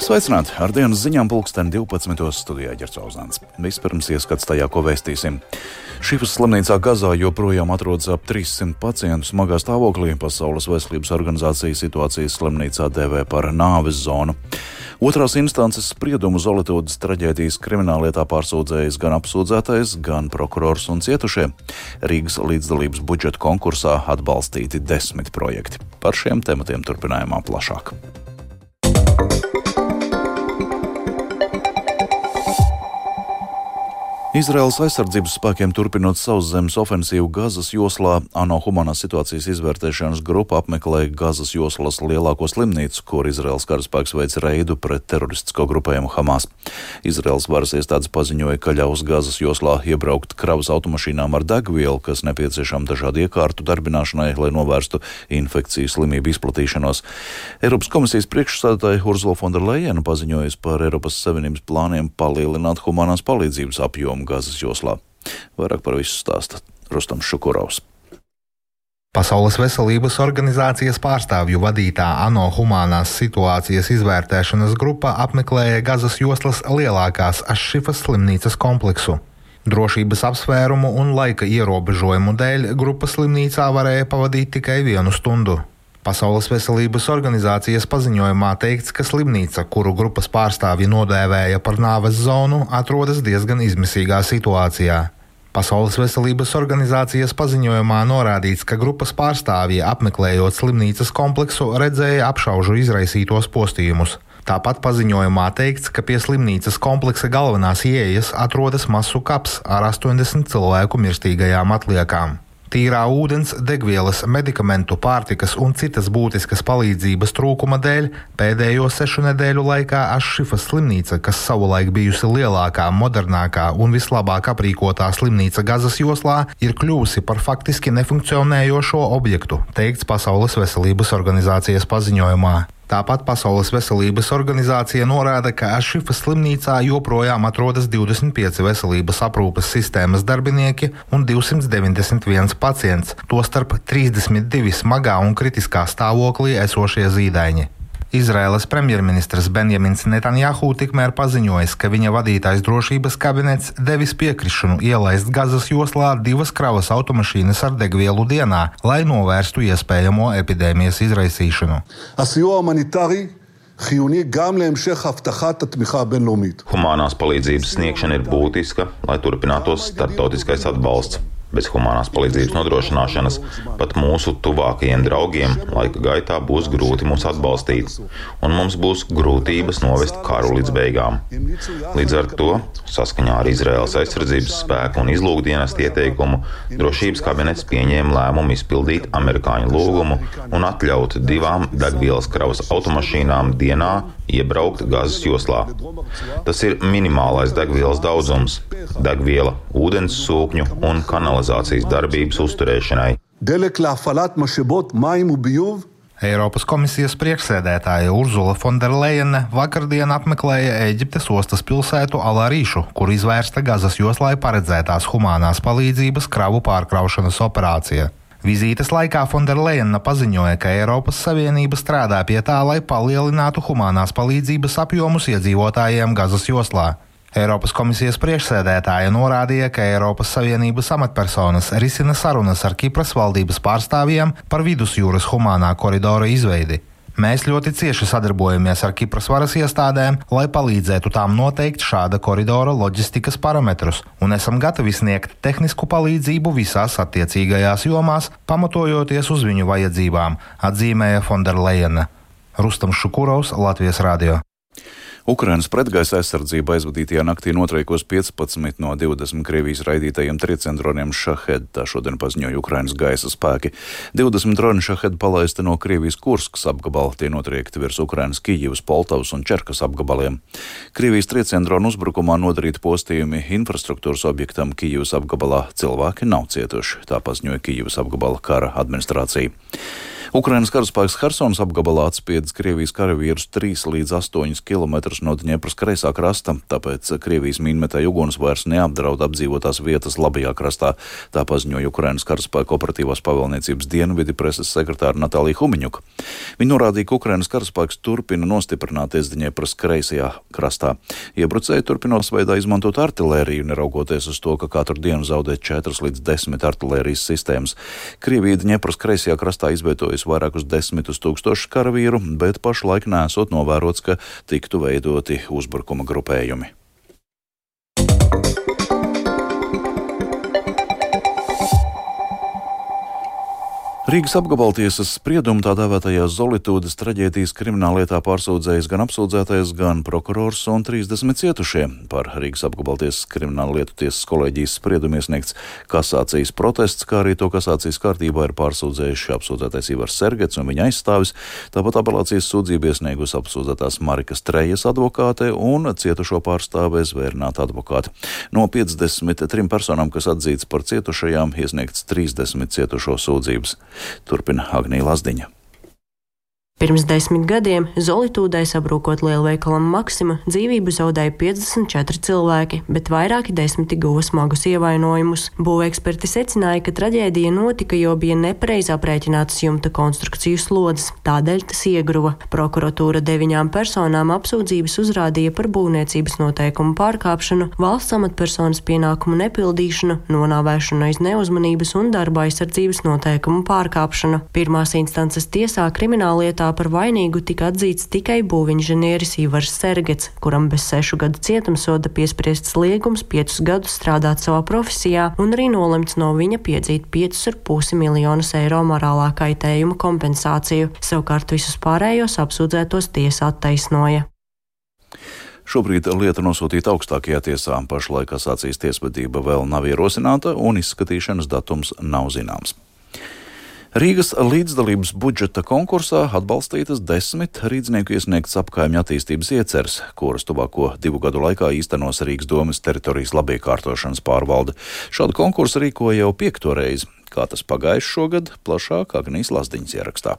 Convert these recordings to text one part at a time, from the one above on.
Sveicināti! Ar dienas ziņām pulksten 12. studijā Ģercauzāns. Vispirms ieskats tajā, ko vēstīsim. Šifas slimnīcā Gazā joprojām atrodas ap 300 pacientu smagā stāvoklī. Pasaules veselības organizācija situācijas slimnīcā dēvē par nāves zonu. Otrās instances spriedumu Zolītūdas traģēdijas krimināllietā pārsūdzējis gan apsūdzētais, gan prokurors un cietušie. Rīgas līdzdalības budžeta konkursā atbalstīti desmit projekti. Par šiem tematiem turpinājumā plašāk. Izraels aizsardzības spēkiem turpinot sauszemes ofensīvu Gazas joslā, ANO humanās situācijas izvērtēšanas grupa apmeklēja Gazas joslas lielāko slimnīcu, kur Izraels karaspēks veic reidu pret teroristisko grupējumu Hamas. Izraels varas iestādes paziņoja, ka ļaus Gazas joslā iebraukt kravas automašīnām ar degvielu, kas nepieciešama dažādu iekārtu darbināšanai, lai novērstu infekciju slimību izplatīšanos. Eiropas komisijas priekšsēdētāja Urzula Fonderleina paziņojusi par Eiropas Savienības plāniem palielināt humanās palīdzības apjomu uzbrukumu Gazas joslā. Vairāk par visu stāsta Rustams Šukurovs. Pasaules veselības organizācijas pārstāvju vadītā ANO humanās situācijas izvērtēšanas grupa apmeklēja Gazas joslas lielākās Ašifas slimnīcas kompleksu. Drošības apsvērumu un laika ierobežojumu dēļ grupa slimnīcā varēja pavadīt tikai vienu stundu. Pasaules veselības organizācijas paziņojumā teikts, ka slimnīca, kuru grupas pārstāvji nodēvēja par nāves zonu, atrodas diezgan izmisīgā situācijā. Pasaules veselības organizācijas paziņojumā norādīts, ka grupas pārstāvji apmeklējot slimnīcas kompleksu redzēja apšaužu izraisītos postījumus. Tāpat paziņojumā teikts, ka pie slimnīcas kompleksa galvenās ieejas atrodas masu kaps ar 80 cilvēku mirstīgajām atliekām. Tīrā ūdens, degvielas, medikamentu, pārtikas un citas būtiskas palīdzības trūkuma dēļ pēdējo sešu nedēļu laikā Ašifas slimnīca, kas savulaik bijusi lielākā, modernākā un vislabāk aprīkotā slimnīca Gazas joslā, ir kļuvusi par faktiski nefunkcionējošo objektu, teikts Pasaules veselības organizācijas paziņojumā. Tāpat Pasaules veselības organizācija norāda, ka Ašifas slimnīcā joprojām atrodas 25 veselības aprūpes sistēmas darbinieki un 291 pacients, tostarp 32 smagā un kritiskā stāvoklī esošie zīdaiņi. Izraēlas premjerministrs Benjamins Netanjahu tikmēr paziņojis, ka viņa vadītājs drošības kabinets devis piekrišanu ielaist Gazas joslā divas kravas automašīnas ar degvielu dienā, lai novērstu iespējamo epidēmijas izraisīšanu. Humanās palīdzības sniegšana ir būtiska, lai turpinātos starptautiskais atbalsts. Bez humanās palīdzības nodrošināšanas pat mūsu tuvākajiem draugiem laika gaitā būs grūti mūs atbalstīt, un mums būs grūtības novest karu līdz beigām. Līdz ar to, saskaņā ar Izraēlas aizsardzības spēku un izlūkdienas ieteikumu, drošības kabinets pieņēma lēmumu izpildīt amerikāņu lūgumu un atļaut divām degvielas kravas automašīnām dienā iebraukt Gazas joslā. Tas ir minimālais degvielas daudzums - degviela, ūdens sūkņu un kanalizācijas darbības uzturēšanai. Eiropas komisijas priekšsēdētāja Urzula Fonderleina vakardien apmeklēja Eģiptes ostas pilsētu Alārīšu, kur izvērsta Gazas joslai paredzētās humanās palīdzības kravu pārkraušanas operācija. Vizītes laikā Fonderleina paziņoja, ka Eiropas Savienība strādā pie tā, lai palielinātu humanās palīdzības apjomus iedzīvotājiem Gazas joslā. Eiropas komisijas priekšsēdētāja norādīja, ka Eiropas Savienības amatpersonas risina sarunas ar Kipras valdības pārstāvjiem par vidusjūras humānā koridora izveidi. Mēs ļoti cieši sadarbojamies ar Kipras varas iestādēm, lai palīdzētu tām noteikt šāda koridora loģistikas parametrus, un esam gatavi sniegt tehnisku palīdzību visās attiecīgajās jomās, pamatojoties uz viņu vajadzībām, atzīmēja Fonderleina. Rustam Šukurovs, Latvijas Rādio. Ukrainas pretgaisa aizsardzība aizvadītajā naktī notriekos 15 no 20 Krievijas raidītajiem trieciendroniem Šahed, tā šodien paziņoja Ukrainas gaisa spēki. 20 droni Šahed palaisti no Krievijas Kurskas apgabala, tie notriekti virs Ukrainas Kijivas, Poltavas un Čerkas apgabaliem. Krievijas trieciendronu uzbrukumā nodarīti postījumi infrastruktūras objektam Kijivas apgabalā cilvēki nav cietuši, tā paziņoja Kijivas apgabala kara administrācija. Ukrainas karaspēks Hersons apgabalā atspiedis Krievijas karavīrus 3 līdz 8 km no Dņepras kreisā krasta, tāpēc Krievijas mīnmetēju uguns vairs neapdraud apdzīvotās vietas labajā krastā. Tā paziņoja Ukrainas karaspēka operatīvās pavēlniecības dienvidi preses sekretāra Natālija Humiņuka. Viņa norādīja, ka Ukrainas karaspēks turpina nostiprināties Dņepras kreisajā krastā. Iebrucēji turpinot veidā izmantot artilēriju, neraugoties uz to, ka katru dienu zaudē 4 līdz 10 artilērijas sistēmas. Krievija Dņepras kreisajā krastā izvietoja iesaistījusi vairākus desmitus tūkstošus karavīru, bet pašlaik nesot novērots, ka tiktu veidoti uzbrukuma grupējumi. Rīgas apgabaltiesas spriedumu tā dēvētajās Zolitūdas traģēdijas krimināllietā pārsūdzējis gan apsūdzētais, gan prokurors un 30 cietušie. Par Rīgas apgabaltiesas krimināla lietu tiesas kolēģijas spriedumu iesniegts kasācijas protests, kā arī to kasācijas kārtībā ir pārsūdzējuši apsūdzētais Ivars Sergets un viņa aizstāvis, tāpat apelācijas sūdzību iesniegus apsūdzētās Marikas Trejas advokāte un cietušo pārstāvē zvērnāta advokāte. No 53 personām, kas atzīts par cietušajām, iesniegts 30 cietušo sūdzības. Turpina Agnija Lazdiņa. Pirms desmit gadiem Zolitūdai sabrūkot lielveikalam Maksima dzīvību zaudēja 54 cilvēki, bet vairāki desmiti guva smagus ievainojumus. Būveksperti secināja, ka traģēdija notika, jo bija nepareizi aprēķināts jumta konstrukciju slodzes, tādēļ tas iegruva. Prokuratūra deviņām personām apsūdzības uzrādīja par būvniecības noteikumu pārkāpšanu, valsts amatpersonas pienākumu nepildīšanu, nonāvēšanu aiz neuzmanības un darba aizsardzības noteikumu pārkāpšanu. Pirmās instances tiesā krimināllietā par vainīgu tika atzīts tikai būvinženieris Ivars Sergets, kuram bez sešu gadu cietumsoda piespriests liegums piecus gadus strādāt savā profesijā un arī nolemts no viņa piedzīt 5,5 miljonus eiro morālā kaitējuma kompensāciju. Savukārt visus pārējos apsūdzētos tiesa attaisnoja. Šobrīd lieta nosūtīta augstākajā tiesā. Pašlaik asācijas tiesvedība vēl nav ierosināta un izskatīšanas datums nav zināms. Rīgas līdzdalības budžeta konkursā atbalstītas desmit rīznieku iesniegts apkaimņu attīstības ieceres, kuras tuvāko divu gadu laikā īstenos Rīgas domas teritorijas labiekārtošanas pārvalde. Šādu konkursu rīkoja jau piekto reizi. Kā tas pagājušā gada, plašāk Agnijas Lazdiņas ierakstā.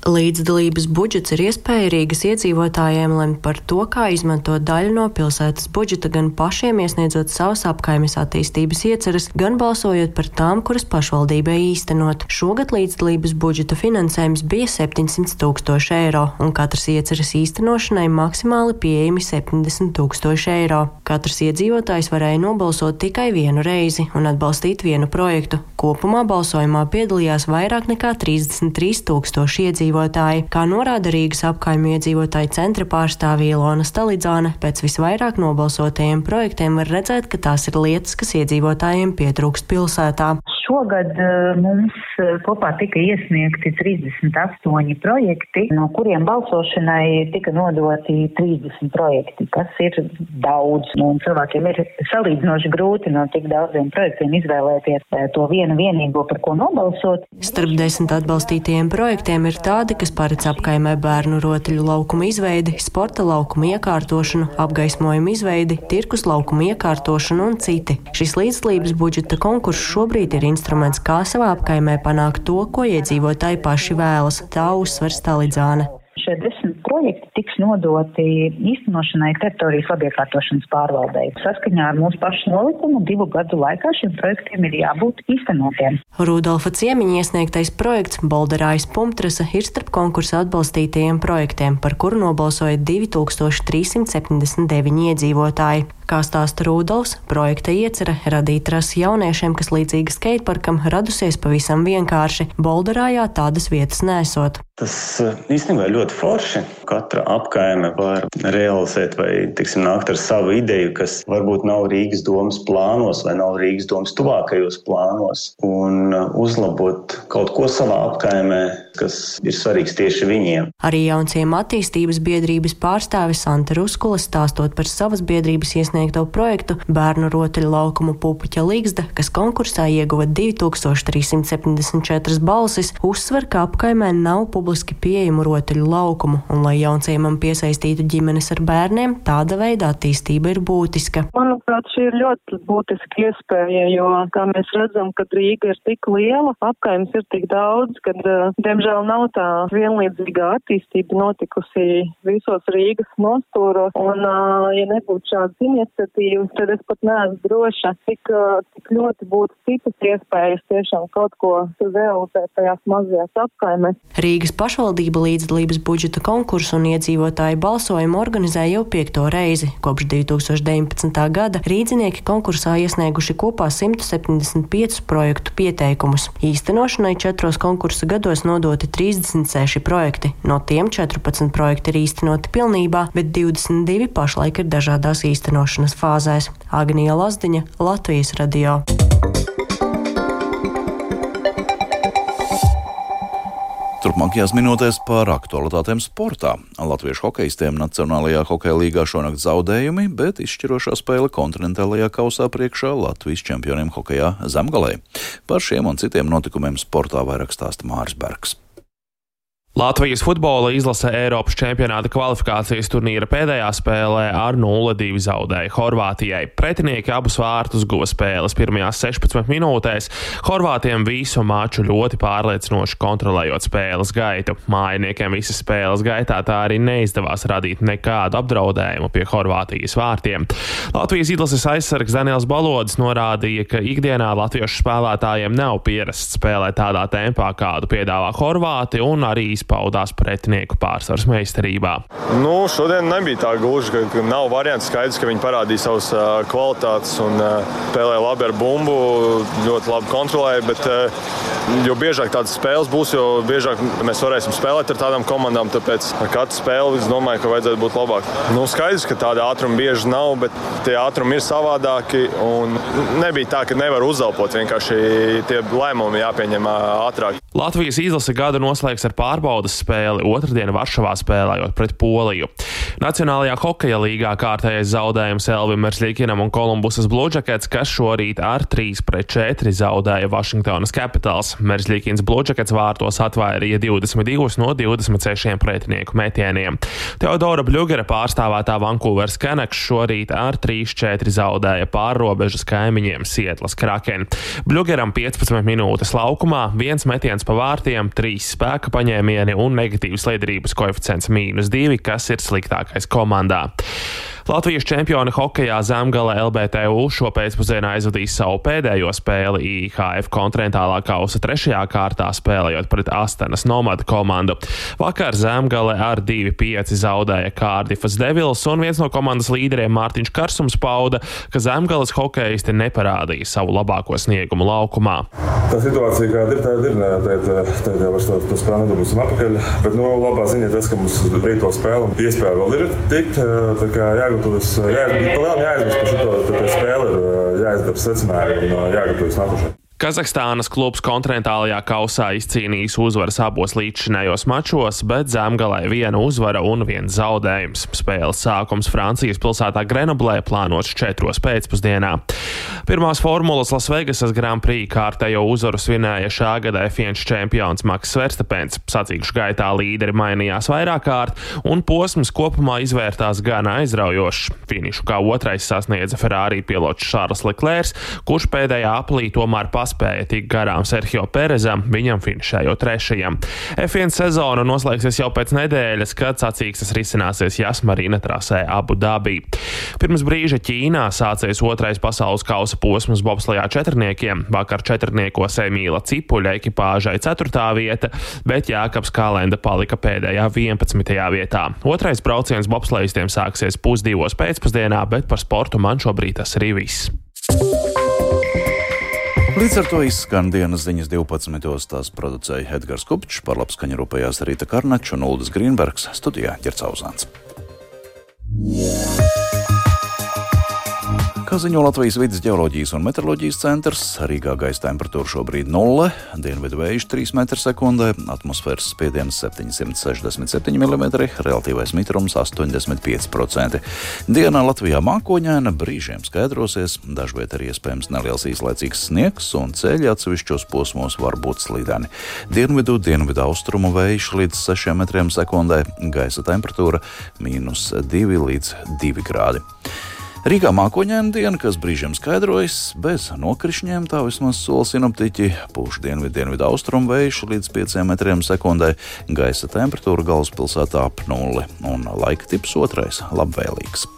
Līdzdalības budžets ir iespēja Rīgas iedzīvotājiem lemt par to, kā izmantot daļu no pilsētas budžeta, gan pašiem iesniedzot savas apkaimes attīstības ieceres, gan balsojot par tām, kuras pašvaldībai īstenot. Šogad līdzdalības budžeta finansējums bija 700 tūkstoši eiro, un katras ieceres īstenošanai maksimāli pieejami 70 tūkstoši eiro. Katrs iedzīvotājs varēja nobalsot tikai vienu reizi un atbalstīt vienu projektu. Kopumā balsojumā piedalījās vairāk nekā 33 tūkstoši iedzīvotāji iedzīvotāji. Kā norāda Rīgas apkaimju iedzīvotāju centra pārstāvja Ilona Stalidzāne, pēc visvairāk nobalsotajiem projektiem var redzēt, ka tās ir lietas, kas iedzīvotājiem pietrūkst pilsētā. Šogad eh, mums eh, kopā tika iesniegti 38 projekti, no kuriem balsošanai tika nodoti 30 projekti, kas ir daudz. Nu, cilvēkiem ir salīdzinoši grūti no tik daudziem projektiem izvēlēties eh, to vienu vienīgo, par ko nobalsot. Starp desmit atbalstītajiem projektiem ir tā, tādi, kas paredz apkaimē bērnu rotaļu laukumu izveidi, sporta laukumu iekārtošanu, apgaismojumu izveidi, tirkus laukumu iekārtošanu un citi. Šis līdzlības budžeta konkurss šobrīd ir instruments, kā savā apkaimē panākt to, ko iedzīvotāji paši vēlas. Tā uzsver Stalidzāne. Šie desmit projekti tiks nodoti īstenošanai teritorijas labiekārtošanas pārvaldei. Saskaņā ar mūsu pašu nolikumu divu gadu laikā šiem projektiem ir jābūt īstenotiem. Rudolfa Ciemiņa iesniegtais projekts Bolderājas Pumtrasa ir starp konkursa atbalstītajiem projektiem, par kuru nobalsoja 2379 iedzīvotāji. Kā stāsta Rudolfs, projekta iecerē radīt trasi jauniešiem, kas līdzīgi skateparkam radusies pavisam vienkārši. Bolderājā tādas vietas nesot. Tas eh, īstenībā ir ļoti forši. Katra apkaime var realizēt vai tiksim, nākt ar savu ideju, kas varbūt nav Rīgas domas plānos vai nav Rīgas domas tuvākajos plānos, un eh, uzlabot kaut ko savā apkaimē, kas ir svarīgs tieši viņiem. Arī jaunciem attīstības biedrības pārstāvis Santa Ruskula stāstot par savas biedrības iesniegto projektu bērnu rotaļu laukumu pupuķa līgzda, kas konkursā ieguva 2374 balsis, uzsver, ka apkaimē nav publiski pieejamu rotaļu laukumu, un lai jaunciemam piesaistītu ģimenes ar bērniem, tāda veida attīstība ir būtiska. Manuprāt, šī ir ļoti būtiska iespēja, jo, kā mēs redzam, kad Rīga ir tik liela, apkaimes ir tik daudz, kad, uh, diemžēl, nav tā vienlīdzīga attīstība notikusi visos Rīgas nostūros. Un, ja nebūtu šādas iniciatīvas, tad es pat neesmu droša, cik, cik ļoti būtu citas iespējas tiešām kaut ko realizēt tajās mazajās apkaimēs. Rīgas pašvaldība līdzdalības budžeta konkursu un iedzīvotāju balsojumu organizē jau piekto reizi. Kopš 2019. gada rīdzinieki konkursā iesnieguši kopā 175 projektu pieteikumus. Īstenošanai četros konkursa gados nodoti 36 projekti. No tiem 14 projekti ir īstenoti pilnībā, bet 22 pašlaik ir dažādās īstenošanas fāzēs. Agnija Lazdiņa, Latvijas radio. Turpmākajās minūtēs par aktualitātēm sportā. Latviešu hokeistiem Nacionālajā hokeja līgā šonakt zaudējumi, bet izšķirošā spēle kontinentālajā kausā priekšā Latvijas čempioniem hokejā zemgalē. Par šiem un citiem notikumiem sportā vairāk stāsta Māris Bergs. Latvijas futbola izlase Eiropas čempionāta kvalifikācijas turnīra pēdējā spēlē ar 0-2 zaudēja Horvātijai. Pretinieki abus vārtus guva spēles pirmajās 16 minūtēs. Horvātiem visu maču ļoti pārliecinoši kontrolējot spēles gaitu. Mājiniekiem visas spēles gaitā tā arī neizdevās radīt nekādu apdraudējumu pie Horvātijas vārtiem. Latvijas izlases aizsargs Daniels Balodis norādīja, ka ikdienā latviešu spēlētājiem nav pierasts spēlēt tādā tempā, kādu piedāvā Horvāti un arī izpaudās pretinieku pārsvars meistarībā. Nu, šodien nebija tā gluži, ka, nav variants skaidrs, ka viņi parādīja savas kvalitātes un spēlēja labi ar bumbu, ļoti labi kontrolēja. Bet, jo biežāk tādas spēles būs, jo biežāk mēs varēsim spēlēt ar tādām komandām. Tāpēc katru spēli es domāju, ka vajadzētu būt labāk. Nu, skaidrs, ka tāda ātruma bieži nav, bet tie ātrumi ir savādāki. Nebija tā, ka nevar uzelpot. Vienkārši tie lēmumi jāpieņem ātrāk. Latvijas izlase gada noslēgs ar pārbaudas spēli otrdien Varšavā spēlējot pret Poliju. Nacionālajā hokeja līgā kārtējais zaudējums Elvim Mersļikinam un Kolumbusas Bluežakets, kas šorīt ar 3 pret 4 zaudēja Vašingtonas Capitals. Mersļikins Bluežakets vārtos atvairīja 22 no 26 pretinieku metieniem. Teodora Bļugera pārstāvētā Vankūveras Canucks šorīt ar 3-4 zaudēja pārrobežas kaimiņiem Sietlas Kraken. Bļugeram 15 minūtes laukumā, viens metiens pa vārtiem, trīs spēka paņēmieni un negatīvs liederības koeficients mīnus divi, kas ir sliktākais komandā. Latvijas čempioni hokeja zemgale LBTU šo pēcpusdienā aizvadīs savu pēdējo spēli IHF kontinentālā kausa trešajā kārtā, spēlējot pret Astenas nomadu komandu. Vakar zemgale ar 2-5 zaudēja Kārdifas Devils, un viens no komandas līderiem Mārtiņš Karsums pauda, ka zemgales hokeisti neparādīja savu labāko sniegumu laukumā. Tā situācija, kāda ir, tāda ir. Tad, tad jau ar to spēli nedabūsim atpakaļ. Bet nu, labā ziņa tas, ka mums rīt to spēli un iespēja vēl ir tikt. Tā kā jāgūt jāgatavojas, jā, jāizvis par šo spēli, ir jāizdara secinājumi un jāgatavojas nākošajai. Kazahstānas klubs kontinentālajā kausā izcīnījis uzvaras abos līdzšinējos mačos, bet zemgalē viena uzvara un viens zaudējums. Spēles sākums Francijas pilsētā Grenoblē plānots četros pēcpusdienā. Pirmās formulas Lasvegasas Grand Prix kārtējo uzvaru svinēja šā gada F1 čempions Maks Verstapens. Sacīkšu gaitā līderi mainījās vairāk kārt, un posms kopumā izvērtās gan aizraujošs. Finišu kā otrais sasniedza Ferrari pilots Šārls Leklērs, kurš pēdējā aplī tomēr paspēja paspēja tikt garām Sergio Perezam, viņam finišējot trešajam. F1 sezona noslēgsies jau pēc nedēļas, kad sacīkstas risināsies Jasmarīna trasē Abu Dabī. Pirms brīža Ķīnā sācies otrais pasaules kausa posms bobslajā četrniekiem. Vakar četrniekos Emīla Cipuļa ekipāžai 4. vieta, bet Jākaps Kalenda palika pēdējā 11. vietā. Otrais brauciens bobslējistiem sāksies pusdivos pēcpusdienā, bet par sportu man šobrīd tas arī viss. Līdz ar to izskan dienas ziņas 12. tās producēja Edgars Kupčs, par labskaņu rūpējās Rīta Karnača un Uldis Grīnbergs studijā Ķercauzāns. Yeah. Kā ziņo Latvijas vidas geoloģijas un meteoroloģijas centrs, Rīgā gaisa temperatūra šobrīd ir 0, dienvidu vējš 3 m2, atmosfēras spiediens 767 mm, relatīvais mitrums 85%. Dienā Latvijā mākoņaina, brīžiem skaidrosies, dažviet arī iespējams neliels īslaicīgs sniegs un ceļi atsevišķos posmos var būt slideni. Dienvidu, dienvidu austrumu vējš līdz 6 m2, gaisa temperatūra - 2 līdz 2 grādi. Rīgā mākoņēna diena, kas brīžiem skaidrojas, bez nokrišņiem, tā vismaz sola sinoptiķi, pūš dienvidu, dienvidu austrumu vējš līdz 5 metriem sekundē, gaisa temperatūra galvaspilsētā ap nulli un laika tips otrais - labvēlīgs.